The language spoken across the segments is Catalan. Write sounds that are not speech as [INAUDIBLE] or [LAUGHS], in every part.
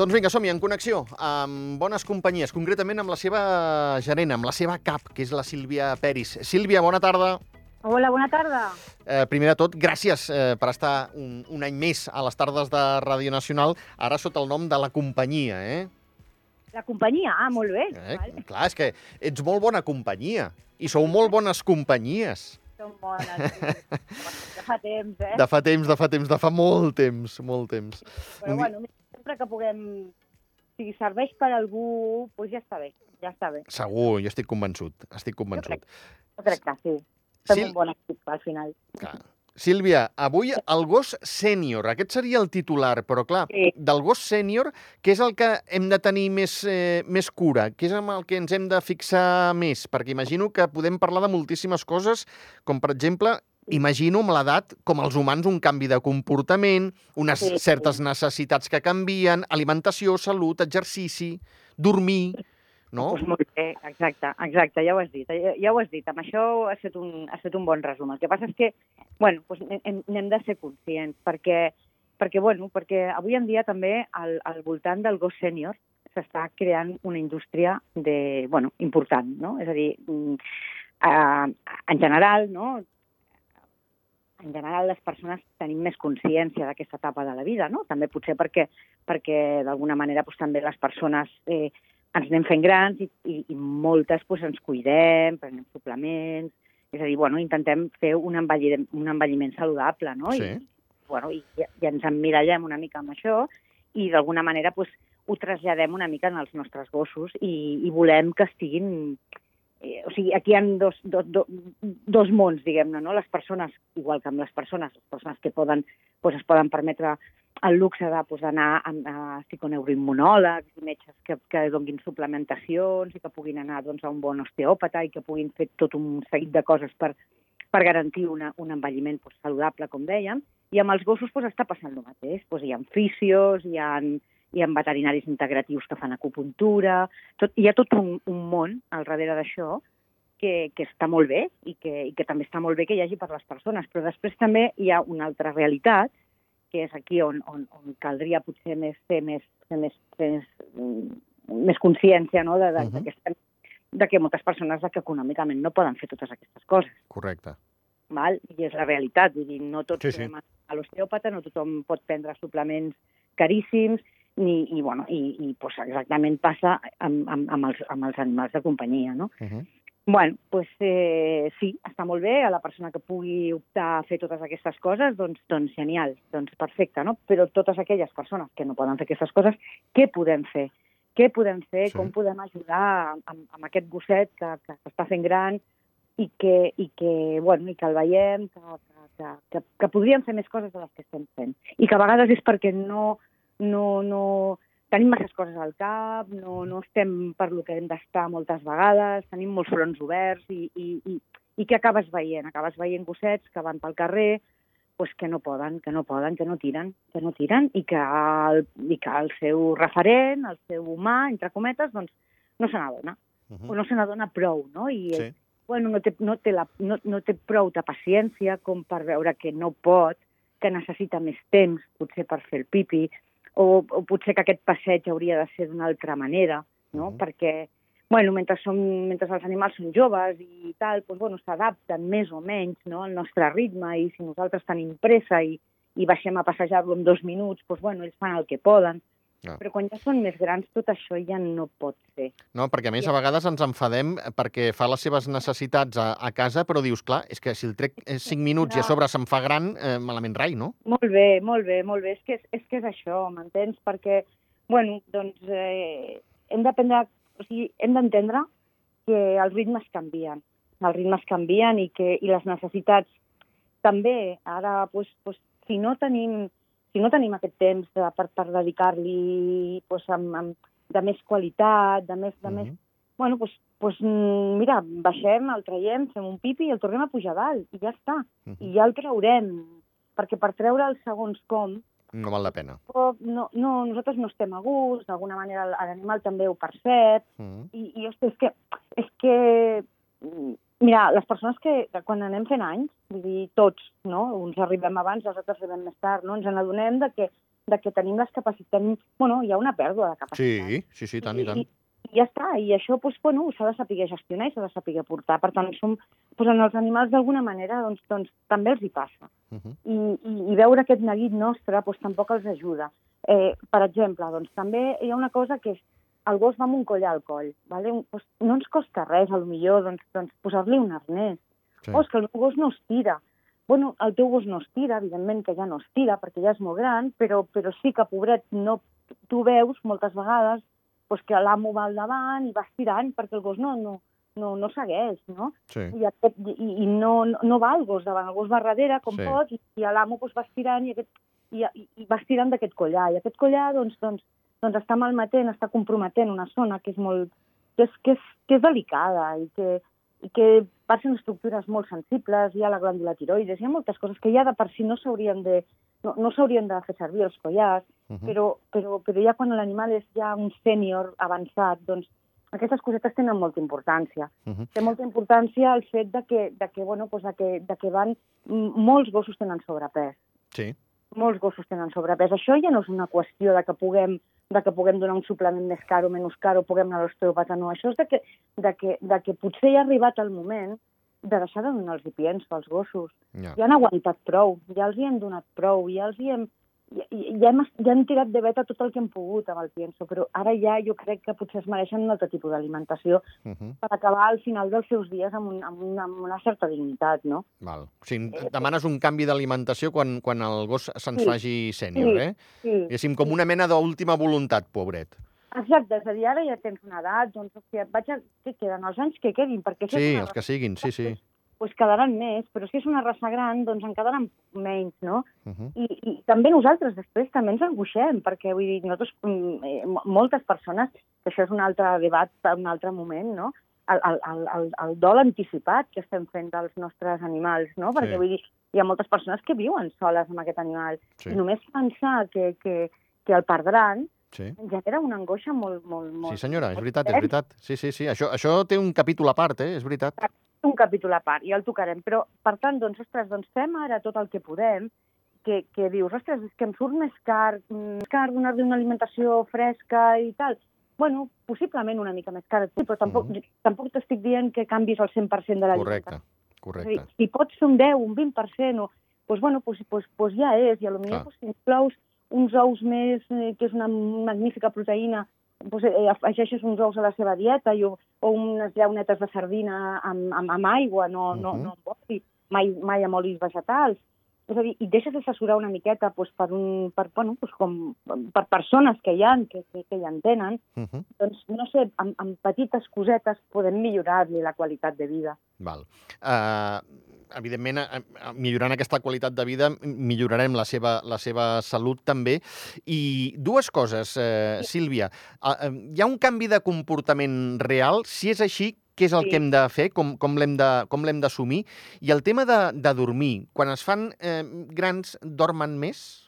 Doncs vinga, som-hi, en connexió amb bones companyies, concretament amb la seva gerent, amb la seva cap, que és la Sílvia Peris. Sílvia, bona tarda. Hola, bona tarda. Eh, primer de tot, gràcies eh, per estar un, un any més a les tardes de Ràdio Nacional, ara sota el nom de la companyia, eh? La companyia, ah, molt bé. eh? Vale. Clar, és que ets molt bona companyia, i sou molt bones companyies. Són bones. sí. [LAUGHS] De fa temps, eh? De fa temps, de fa temps, de fa molt temps, molt temps. Però un bueno, sempre que puguem... Si serveix per algú, doncs ja està bé. Ja està bé. Segur, jo estic convençut, estic convençut. Jo crec que sí. Fem Sil- un bon equip al final. Clar. Sílvia, avui el gos sènior, aquest seria el titular, però clar, Sí. del gos sènior, què és el que hem de tenir més, eh, més cura? Què és amb el que ens hem de fixar més? Perquè imagino que podem parlar de moltíssimes coses, com per exemple, imagino amb l'edat, com els humans, un canvi de comportament, unes Sí, sí. certes necessitats que canvien, alimentació, salut, exercici, dormir, no? Doncs molt bé, exacte, exacte, ja ho has dit, ja, ja ho has dit, amb això ha estat, un, ha estat un bon resum. El que passa és que, bueno, hem, n'hem de ser conscients, perquè, perquè, bueno, perquè avui en dia també al, al voltant del gos sènior s'està creant una indústria de, bueno, important, no? És a dir, mm, eh, en general, no?, en general les persones tenim més consciència d'aquesta etapa de la vida, no? També potser perquè, perquè d'alguna manera doncs, també les persones eh, ens anem fent grans i, i, i moltes doncs, ens cuidem, prenem suplements, és a dir, bueno, intentem fer un envelliment, un envelliment saludable, no? Sí. I, bueno, i, i ens emmirallem una mica amb això i d'alguna manera doncs, ho traslladem una mica en els nostres gossos i, i volem que estiguin... O sigui, aquí hi ha dos, dos, dos, dos mons, diguem-ne, no? Les persones, igual que amb les persones, les persones que poden, doncs, es poden permetre el luxe de, d'anar a, a psiconeuroimmunòlegs metges que, que donin suplementacions i que puguin anar doncs, a un bon osteòpata i que puguin fer tot un seguit de coses per, per garantir una, un envelliment doncs, saludable, com dèiem. I amb els gossos doncs, està passant el mateix. Doncs, hi ha fisios, hi ha, hi ha veterinaris integratius que fan acupuntura, tot, hi ha tot un, un món al darrere d'això que, que està molt bé i que, i que també està molt bé que hi hagi per les persones. Però després també hi ha una altra realitat, que és aquí on, on, on caldria potser més, fer més, fer més, fer més, mm, més consciència no? de, de, Mhm. de, que estem, de que moltes persones de que econòmicament no poden fer totes aquestes coses. Correcte. Val? I és la realitat, vull dir, no tots Sí, sí. a l'osteòpata, no tothom pot prendre suplements caríssims, ni, i, bueno, i, i pues, exactament passa amb, amb, amb, els, amb els animals de companyia, no? Uh -huh. Bueno, pues, eh, sí, està molt bé, a la persona que pugui optar a fer totes aquestes coses, doncs, doncs genial, doncs perfecte, no? Però totes aquelles persones que no poden fer aquestes coses, què podem fer? Què podem fer? Sí. Com podem ajudar amb, amb aquest gosset que, que s'està fent gran i que, i que, bueno, i que el veiem, que, que, que, que, que podríem fer més coses de les que estem fent. I que a vegades és perquè no, no, no, tenim masses coses al cap, no, no estem per lo que hem d'estar moltes vegades, tenim molts fronts oberts i, i, i, i què acabes veient? Acabes veient gossets que van pel carrer pues que no poden, que no poden, que no tiren, que no tiren i que el, i que el seu referent, el seu humà, entre cometes, doncs no se n'adona, Uh o -huh. no se n'adona prou, no? I Sí. bueno, no té, no, té la, no, no té prou de paciència com per veure que no pot, que necessita més temps, potser per fer el pipi, o, o potser que aquest passeig hauria de ser d'una altra manera, no? Mhm. Perquè, bueno, mentre, som, mentre els animals són joves i tal, doncs, bueno, s'adapten més o menys no? al nostre ritme i si nosaltres tenim pressa i, i baixem a passejar-lo en dos minuts, doncs, bueno, ells fan el que poden. Ah. Però quan ja són més grans, tot això ja no pot ser. No, perquè a més a vegades ens enfadem perquè fa les seves necessitats a, a casa, però dius, clar, és que si el trec 5 minuts i a No. sobre se'm fa gran, eh, malament rai, no? Molt bé, molt bé, molt bé. És que és, és, que és això, m'entens? Perquè, bueno, doncs eh, hem d'aprendre, o sigui, hem d'entendre que els ritmes canvien. Els ritmes canvien i que i les necessitats també. Ara, doncs, doncs, si no tenim si no tenim aquest temps de, per, per dedicar-li doncs, amb, amb, de més qualitat, de més, de més Mhm. bueno, doncs, doncs, mm, mira, baixem, el traiem, fem un pipi i el tornem a pujar dalt, i ja està. Mhm. I ja el traurem, perquè per treure el segons com, No val la pena. no, no, nosaltres no estem a gust, d'alguna manera l'animal també ho percep, Mm. i, i ostres, és que, és que, mm, mira, les persones que, que quan anem fent anys, vull dir, tots, no? Uns arribem abans, els altres arribem més tard, no? Ens n'adonem de que de que tenim les capacitats... Tenim, bueno, hi ha una pèrdua de capacitat. Sí, sí, sí, tant i tant. I, i ja està, i això doncs, bueno, s'ha de saber gestionar i s'ha de saber portar. Per tant, som, doncs, en els animals d'alguna manera doncs, doncs, també els hi passa. Uh -huh. I, i, I veure aquest neguit nostre doncs, tampoc els ajuda. Eh, per exemple, doncs, també hi ha una cosa que és el gos va amb un coll al coll. Vale? Doncs, no ens costa res, a lo millor, doncs, doncs, posar-li un arnès. Sí. Oh, és que el meu gos no es tira. Bueno, el teu gos no es tira, evidentment que ja no es tira, perquè ja és molt gran, però, però sí que, pobret, no, tu veus moltes vegades doncs que l'amo va al davant i va estirant perquè el gos no, no, no, no segueix, no? Sí. I, aquest, i, i no, no va el gos davant, el gos va darrere, com Sí. pot, i, i l'amo doncs, va estirant i, aquest, i, i, i va estirant d'aquest collar. I aquest collar doncs, doncs, doncs està malmetent, està comprometent una zona que és molt que és, que és, que és delicada i que, i que passen estructures molt sensibles, hi ha la glàndula tiroides, hi ha moltes coses que ja de per si no s'haurien de, no, no s'haurien de fer servir els collars, Uh -huh. però, però, però ja quan l'animal és ja un sènior avançat, doncs aquestes cosetes tenen molta importància. Uh -huh. Té molta importància el fet de que, de que, bueno, doncs de que, de que van... Molts gossos tenen sobrepès. Sí. Molts gossos tenen sobrepès. Això ja no és una qüestió de que puguem de que puguem donar un suplement més car o menys car o puguem anar a l'osteòpata, no. Això és de que, de, que, de que potser ja ha arribat el moment de deixar de donar els pienso als gossos Ja. ja han aguantat prou, ja els hi hem donat prou, ja els hi hem... Ja, hem, ja hem tirat de veta tot el que hem pogut amb el pienso, però ara ja jo crec que potser es mereixen un altre tipus d'alimentació Uh -huh. per acabar al final dels seus dies amb, un, amb, una, amb una certa dignitat, no? Val. O sigui, demanes un canvi d'alimentació quan, quan el gos se'ns Sí. faci sènior, Sí. eh? Sí, Diguéssim, com una mena d'última voluntat, pobret. exacte, és a dir, ara ja tens una edat, doncs, hòstia, vaig a... Què queden? Els anys que quedin, perquè Sí, els que siguin, sí, sí. Pues quedaran més, però si és una raça gran, doncs en quedaran menys, no? Uh -huh. I, i també nosaltres després també ens angoixem, perquè vull dir, nosaltres, mm, eh, mo- moltes persones, que això és un altre debat per un altre moment, no? El, el, el, el, dol anticipat que estem fent dels nostres animals, no? Perquè Sí. vull dir, hi ha moltes persones que viuen soles amb aquest animal. Sí, I només pensar que, que, que el perdran sí. genera una angoixa molt, molt, molt... Sí, senyora, és veritat, és veritat. Sí, sí, sí. Això, això té un capítol a part, eh? És veritat. Un capítol a part, ja el tocarem. Però, per tant, doncs, ostres, doncs fem ara tot el que podem, que, que dius, ostres, és que em surt més car, mm, més car donar-li una alimentació fresca i tal. Bueno, possiblement una mica més cara, sí, però tampoc, Mhm. tampoc t'estic dient que canvis el 100% de l'alimentació. Correcte, correcte. dir, si pots fer un 10, un 20%, o, doncs, bueno, doncs, doncs, doncs ja és, i millor doncs, inclous uns ous més, eh, que és una magnífica proteïna, doncs, eh, afegeixes uns ous a la seva dieta i, o, o unes llaunetes de sardina amb, amb, amb aigua, no, no, Mhm. no amb oli, mai, mai amb olis vegetals. És a dir, i deixes assessorar una miqueta doncs, per, un, per, bueno, doncs, com, per persones que hi ha, que, que, que hi entenen, Uh -huh. doncs, no sé, amb, amb petites cosetes podem millorar-li la qualitat de vida. Val. Uh, evidentment, millorant aquesta qualitat de vida, millorarem la seva, la seva salut també. I dues coses, eh, Sílvia. Hi ha un canvi de comportament real? Si és així, què és el Sí. que hem de fer? Com, com l'hem de- com l'hem d'assumir? I el tema de, de dormir. Quan es fan eh, grans, dormen més?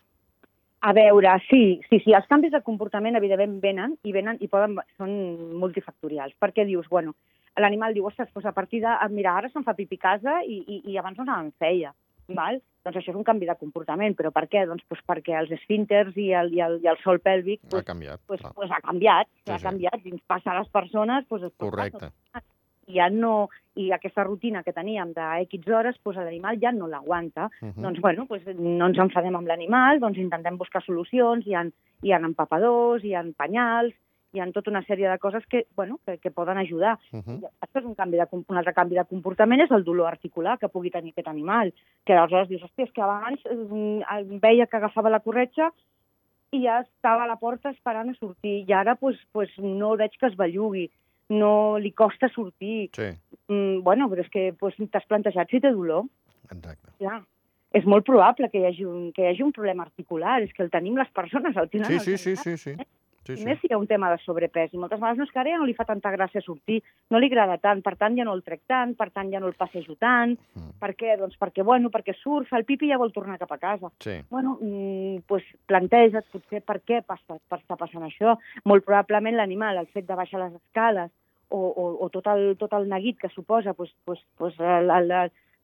A veure, sí, sí, sí, els canvis de comportament evidentment venen i venen i poden, són multifactorials, perquè dius, bueno, l'animal diu, ostres, doncs a partir de, ah, mira, ara se'n fa pipí a casa i, i, i abans no se'n feia, val? Doncs això és un canvi de comportament, però per què? Doncs, doncs perquè els esfínters i el, i el, i el sol pèlvic Ha doncs, canviat. pues, clar. pues ha canviat, Sí, ha sí. canviat, i ens passa a les persones, doncs, Correcte. i ja no, i aquesta rutina que teníem de X hores, doncs l'animal ja no l'aguanta. Uh -huh. Doncs, bueno, doncs no ens enfadem amb l'animal, doncs intentem buscar solucions, hi ha, hi ha empapadors, hi ha penyals, hi ha tota una sèrie de coses que, bueno, que, que poden ajudar. Uh -huh. I Això és un, canvi de, un altre canvi de comportament, és el dolor articular que pugui tenir aquest animal, que aleshores dius, hòstia, és que abans eh, veia que agafava la corretxa i ja estava a la porta esperant a sortir, i ara pues, pues, no veig que es bellugui, no li costa sortir. Sí, Mm, bueno, però és que pues, t'has plantejat si té dolor. exacte. Clar. És molt probable que hi, hagi un, que hi hagi un problema articular, és que el tenim les persones, el tenen Sí, sí, sí, sí, sí. Sí, I sí. més si hi ha un tema de sobrepès. I moltes vegades no és que ara ja no li fa tanta gràcia sortir, no li agrada tant, per tant ja no el trec tant, per tant ja no el passejo tant. Mm. Per què? Doncs perquè, bueno, perquè surt, fa el pipi i ja vol tornar cap a casa. Sí, Bueno, mm, pues, planteja't potser per què passa, per està passant això. Molt probablement l'animal, el fet de baixar les escales o, o, o tot, el, tot el neguit que suposa pues, pues, pues, el, el,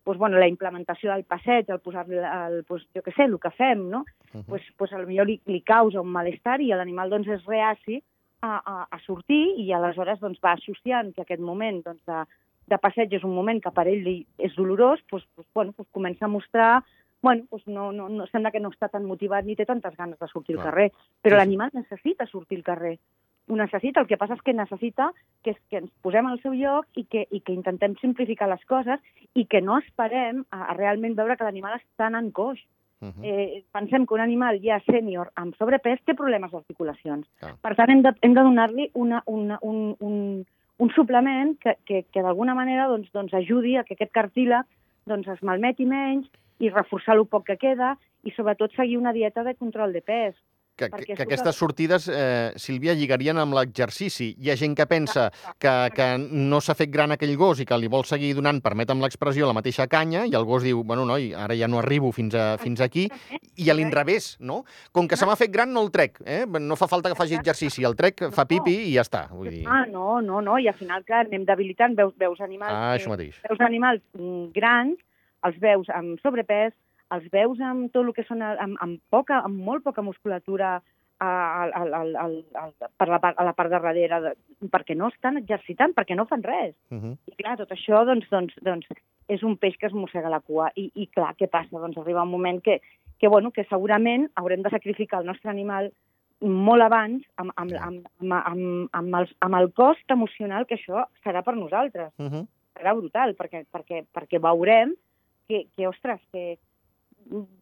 doncs, bueno, la implementació del passeig, el posar-li, el, doncs, jo què sé, el que fem, no? Uh -huh. pues, pues, potser li, li causa un malestar i l'animal doncs, és reaci a, a, a sortir i aleshores doncs, va associant que aquest moment doncs, de, de passeig és un moment que per ell li és dolorós, doncs, doncs, bueno, doncs comença a mostrar bueno, doncs no, no, no, sembla que no està tan motivat ni té tantes ganes de sortir al carrer, però Sí, sí. l'animal necessita sortir al carrer. Ho necessita, el que passa és que necessita que, que ens posem al seu lloc i que, i que intentem simplificar les coses i que no esperem a, a realment veure que l'animal està anant coix. Uh -huh. Eh, pensem que un animal ja sènior amb sobrepès té problemes d'articulacions. Clar. Per tant, hem de, hem de donar-li una, una, un, un, un suplement que, que, que d'alguna manera doncs, doncs ajudi a que aquest cartílag doncs, es malmeti menys i reforçar el poc que queda i sobretot seguir una dieta de control de pes. Que, que, que aquestes sortides, eh, Sílvia, lligarien amb l'exercici. Hi ha gent que pensa que, que no s'ha fet gran aquell gos i que li vol seguir donant, permetem l'expressió, la mateixa canya, i el gos diu, bueno, noi, ara ja no arribo fins, a, fins aquí, i a l'inrevés, no? Com que se m'ha fet gran, no el trec, eh? No fa falta que faci exercici, el trec, fa pipi i ja està. Vull dir... Ah, no, no, no, i al final, clar, anem debilitant, veus, veus animals... Ah, això mateix. veus animals mm, grans, els veus amb sobrepès, els veus amb tot el que són amb, amb, poca, amb molt poca musculatura a, a, a, a, a, per la, part- a la part de darrere, de, perquè no estan exercitant, perquè no fan res. Uh -huh. I clar, tot això doncs, doncs, doncs, és un peix que es mossega la cua. I, i clar, què passa? Doncs arriba un moment que, que, bueno, que segurament haurem de sacrificar el nostre animal molt abans amb, amb, amb, amb, amb, amb, el, amb el cost emocional que això serà per nosaltres Uh -huh. serà brutal, perquè, perquè, perquè veurem que, que ostres, que,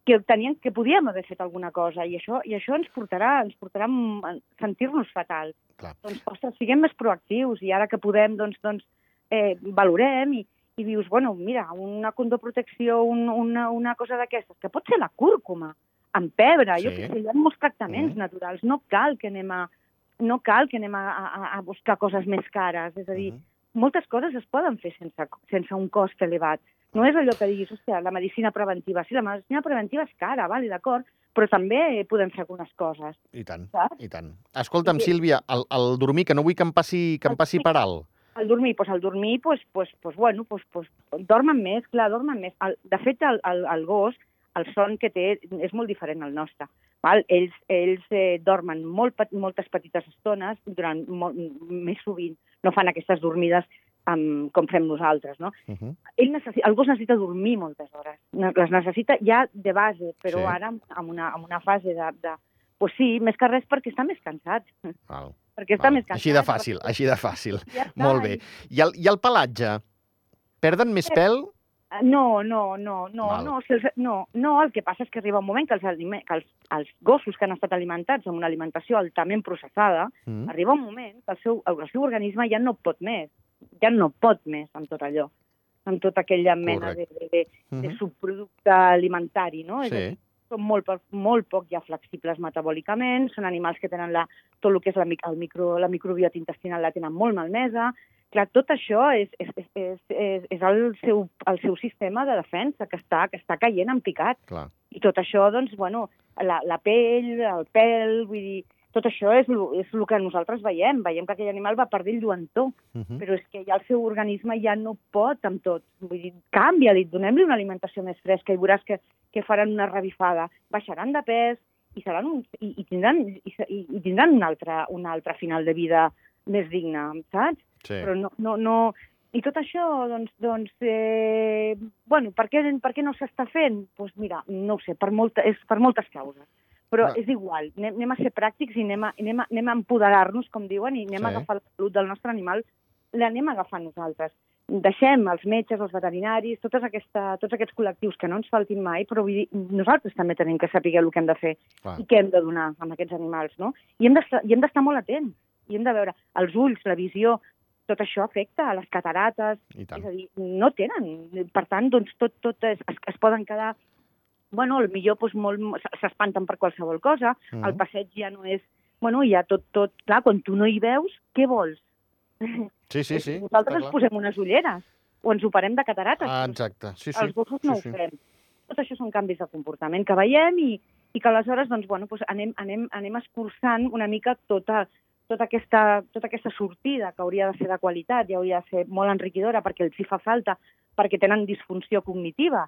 que, tenien, que podíem haver fet alguna cosa i això, i això ens portarà, ens portarà a sentir-nos fatal. Clar. Doncs, ostres, siguem més proactius i ara que podem, doncs, doncs eh, valorem i, i dius, bueno, mira, una condoprotecció, un, una, una cosa d'aquestes, que pot ser la cúrcuma, amb pebre, jo Sí. què sé, hi ha molts tractaments Mhm. naturals, no cal que anem a, no cal que anem a, a, a buscar coses més cares, és a dir, -huh. moltes coses es poden fer sense, sense un cost elevat. No és allò que diguis, hòstia, la medicina preventiva. Sí, la medicina preventiva és cara, vale, d'acord, però també podem fer algunes coses, I tant, saps? i tant. Escolta'm, Sí. Sílvia, el, el dormir, que no vull que em passi, que em passi per alt. El dormir, doncs el dormir, doncs, doncs, doncs bueno, doncs, doncs, dormen més, clar, dormen més. El, de fet, el, el, el gos, el son que té és molt diferent al nostre. Val? Ells, ells eh, dormen molt, moltes petites estones durant molt, més sovint. No fan aquestes dormides um, com fem nosaltres, no? Uh -huh. ell necessi el gos necessita dormir moltes hores. Les necessita ja de base, però Sí. ara amb una, amb una fase de, de... Pues sí, més que res perquè està més cansat. Val, [LAUGHS] Perquè està val. més cansat. Així de fàcil, així de fàcil. Ja està, Molt bé. I el, I el pelatge? Perden més pèl? i- No, no, no, no, Val. no, no, no, el que passa és que arriba un moment que els, que els, els gossos que han estat alimentats amb una alimentació altament processada, Mm. arriba un moment que el seu, el seu organisme ja no pot més, ja no pot més amb tot allò, amb tota aquella mena de, de, de, de Mhm. subproducte alimentari, no? És Sí. dir, són molt, molt poc ja flexibles metabòlicament, són animals que tenen la, tot el que és la, el micro, la microbiota intestinal la tenen molt malmesa. Clar, tot això és, és, és, és, és, és el, seu, el seu sistema de defensa que està, que està caient en picat. Clar. I tot això, doncs, bueno, la, la pell, el pèl, vull dir, tot això és el és lo que nosaltres veiem. Veiem que aquell animal va perdent lluentor, Uh -huh. però és que ja el seu organisme ja no pot amb tot. Vull dir, canvia-li, donem-li una alimentació més fresca i veuràs que, que faran una revifada. Baixaran de pes i, seran un, i, i, tindran, i, i, i tindran un altre, un altre final de vida més digne, saps? Sí. Però no, no, no... I tot això, doncs, doncs eh, bueno, per què, per què no s'està fent? Doncs pues mira, no ho sé, per, molta, és per moltes causes. Però Va. és igual, anem, anem a ser pràctics i anem a, anem a, anem a empoderar-nos, com diuen, i anem Sí. a agafar la salut del nostre animal, l'anem a agafar nosaltres. Deixem els metges, els veterinaris, totes aquesta, tots aquests col·lectius que no ens faltin mai, però vull dir, nosaltres també tenim que saber el que hem de fer Clar. i què hem de donar amb aquests animals, no? I hem d'estar molt atents, i hem de veure els ulls, la visió, tot això afecta a les catarates, és a dir, no tenen. Per tant, doncs, tot, tot es, es, es poden quedar... Bueno, al millor doncs, molt, s'espanten per qualsevol cosa, Mhm. el passeig ja no és... Bueno, ja tot, tot... Clar, quan tu no hi veus, què vols? Sí, sí, sí. Nosaltres ens posem unes ulleres o ens operem de catarates. Ah, exacte. Sí, sí. els gossos no sí, ho sí. fem. Tot això són canvis de comportament que veiem i, i que aleshores doncs, bueno, doncs anem, anem, anem escurçant una mica tota, tota aquesta, tota aquesta sortida que hauria de ser de qualitat i hauria de ser molt enriquidora perquè els hi fa falta, perquè tenen disfunció cognitiva,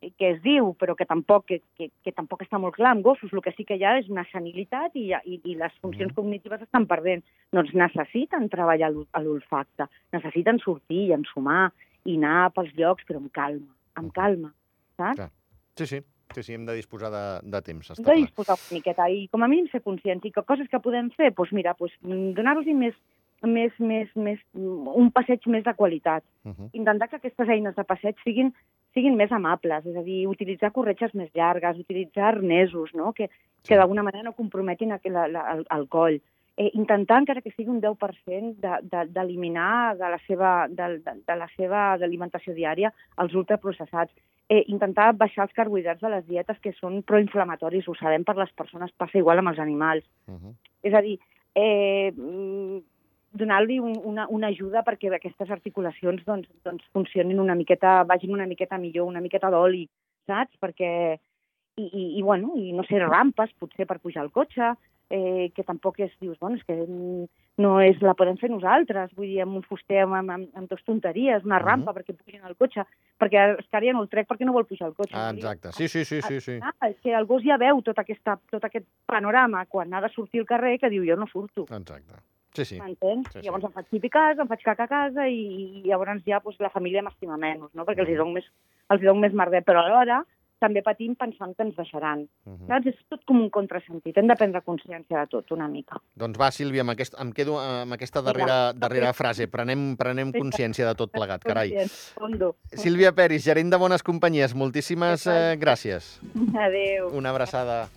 que es diu, però que tampoc, que, que, que tampoc està molt clar amb gossos. El que sí que hi ha és una senilitat i, i, i les funcions cognitives estan perdent. Doncs necessiten treballar a l'olfacte, necessiten sortir i ensumar i anar pels llocs, però amb calma, amb calma, saps? Clar. Sí, sí. Sí, sí, hem de disposar de, de temps, està Hem de disposar una miqueta i com a mínim ser conscients i que coses que podem fer, doncs mira, doncs, donar-los més, més, més, més, un passeig més de qualitat. Uh -huh. Intentar que aquestes eines de passeig siguin, siguin més amables, és a dir, utilitzar corretges més llargues, utilitzar arnesos, no? que, que d'alguna manera no comprometin aqu- la, la, el, el coll. Eh, intentar, encara que sigui un 10%, de- de- d'eliminar de, de la seva de, de, de la seva alimentació diària els ultraprocessats. Eh, intentar baixar els carbohidrats de les dietes que són proinflamatoris, ho sabem per les persones, passa igual amb els animals. Uh -huh. És a dir, eh, mm, donar-li un, una, una ajuda perquè aquestes articulacions doncs, doncs funcionin una miqueta, vagin una miqueta millor, una miqueta d'oli, saps? Perquè, i, i, i, bueno, i no sé, rampes, potser per pujar al cotxe, eh, que tampoc és, dius, bueno, és que mm, no és, la podem fer nosaltres, vull dir, amb un fuster amb, amb, amb, amb dos tonteries, una rampa perquè pugin al cotxe, perquè ara ja no el trec perquè no vol pujar al cotxe. Ah, exacte. Sí, sí, sí, sí. sí. Ah, és que el gos ja veu tot, aquesta, tot aquest panorama quan ha de sortir al carrer que diu jo no surto. Exacte. Sí, sí. M'entens? Sí, sí. Llavors em faig pipi a casa, em faig caca a casa i, i llavors ja doncs, la família m'estima menys, no? perquè els hi dono més, els hi dono més merder, però alhora també patim pensant que ens deixaran. Uh -huh. Saps? És tot com un contrasentit. Hem de prendre consciència de tot una mica. Doncs va, Sílvia, amb aquest, em quedo amb aquesta darrera, darrera frase. Prenem, prenem consciència de tot plegat, carai. Sílvia Peris, gerent de Bones Companyies, moltíssimes eh, gràcies. Adéu. Una abraçada.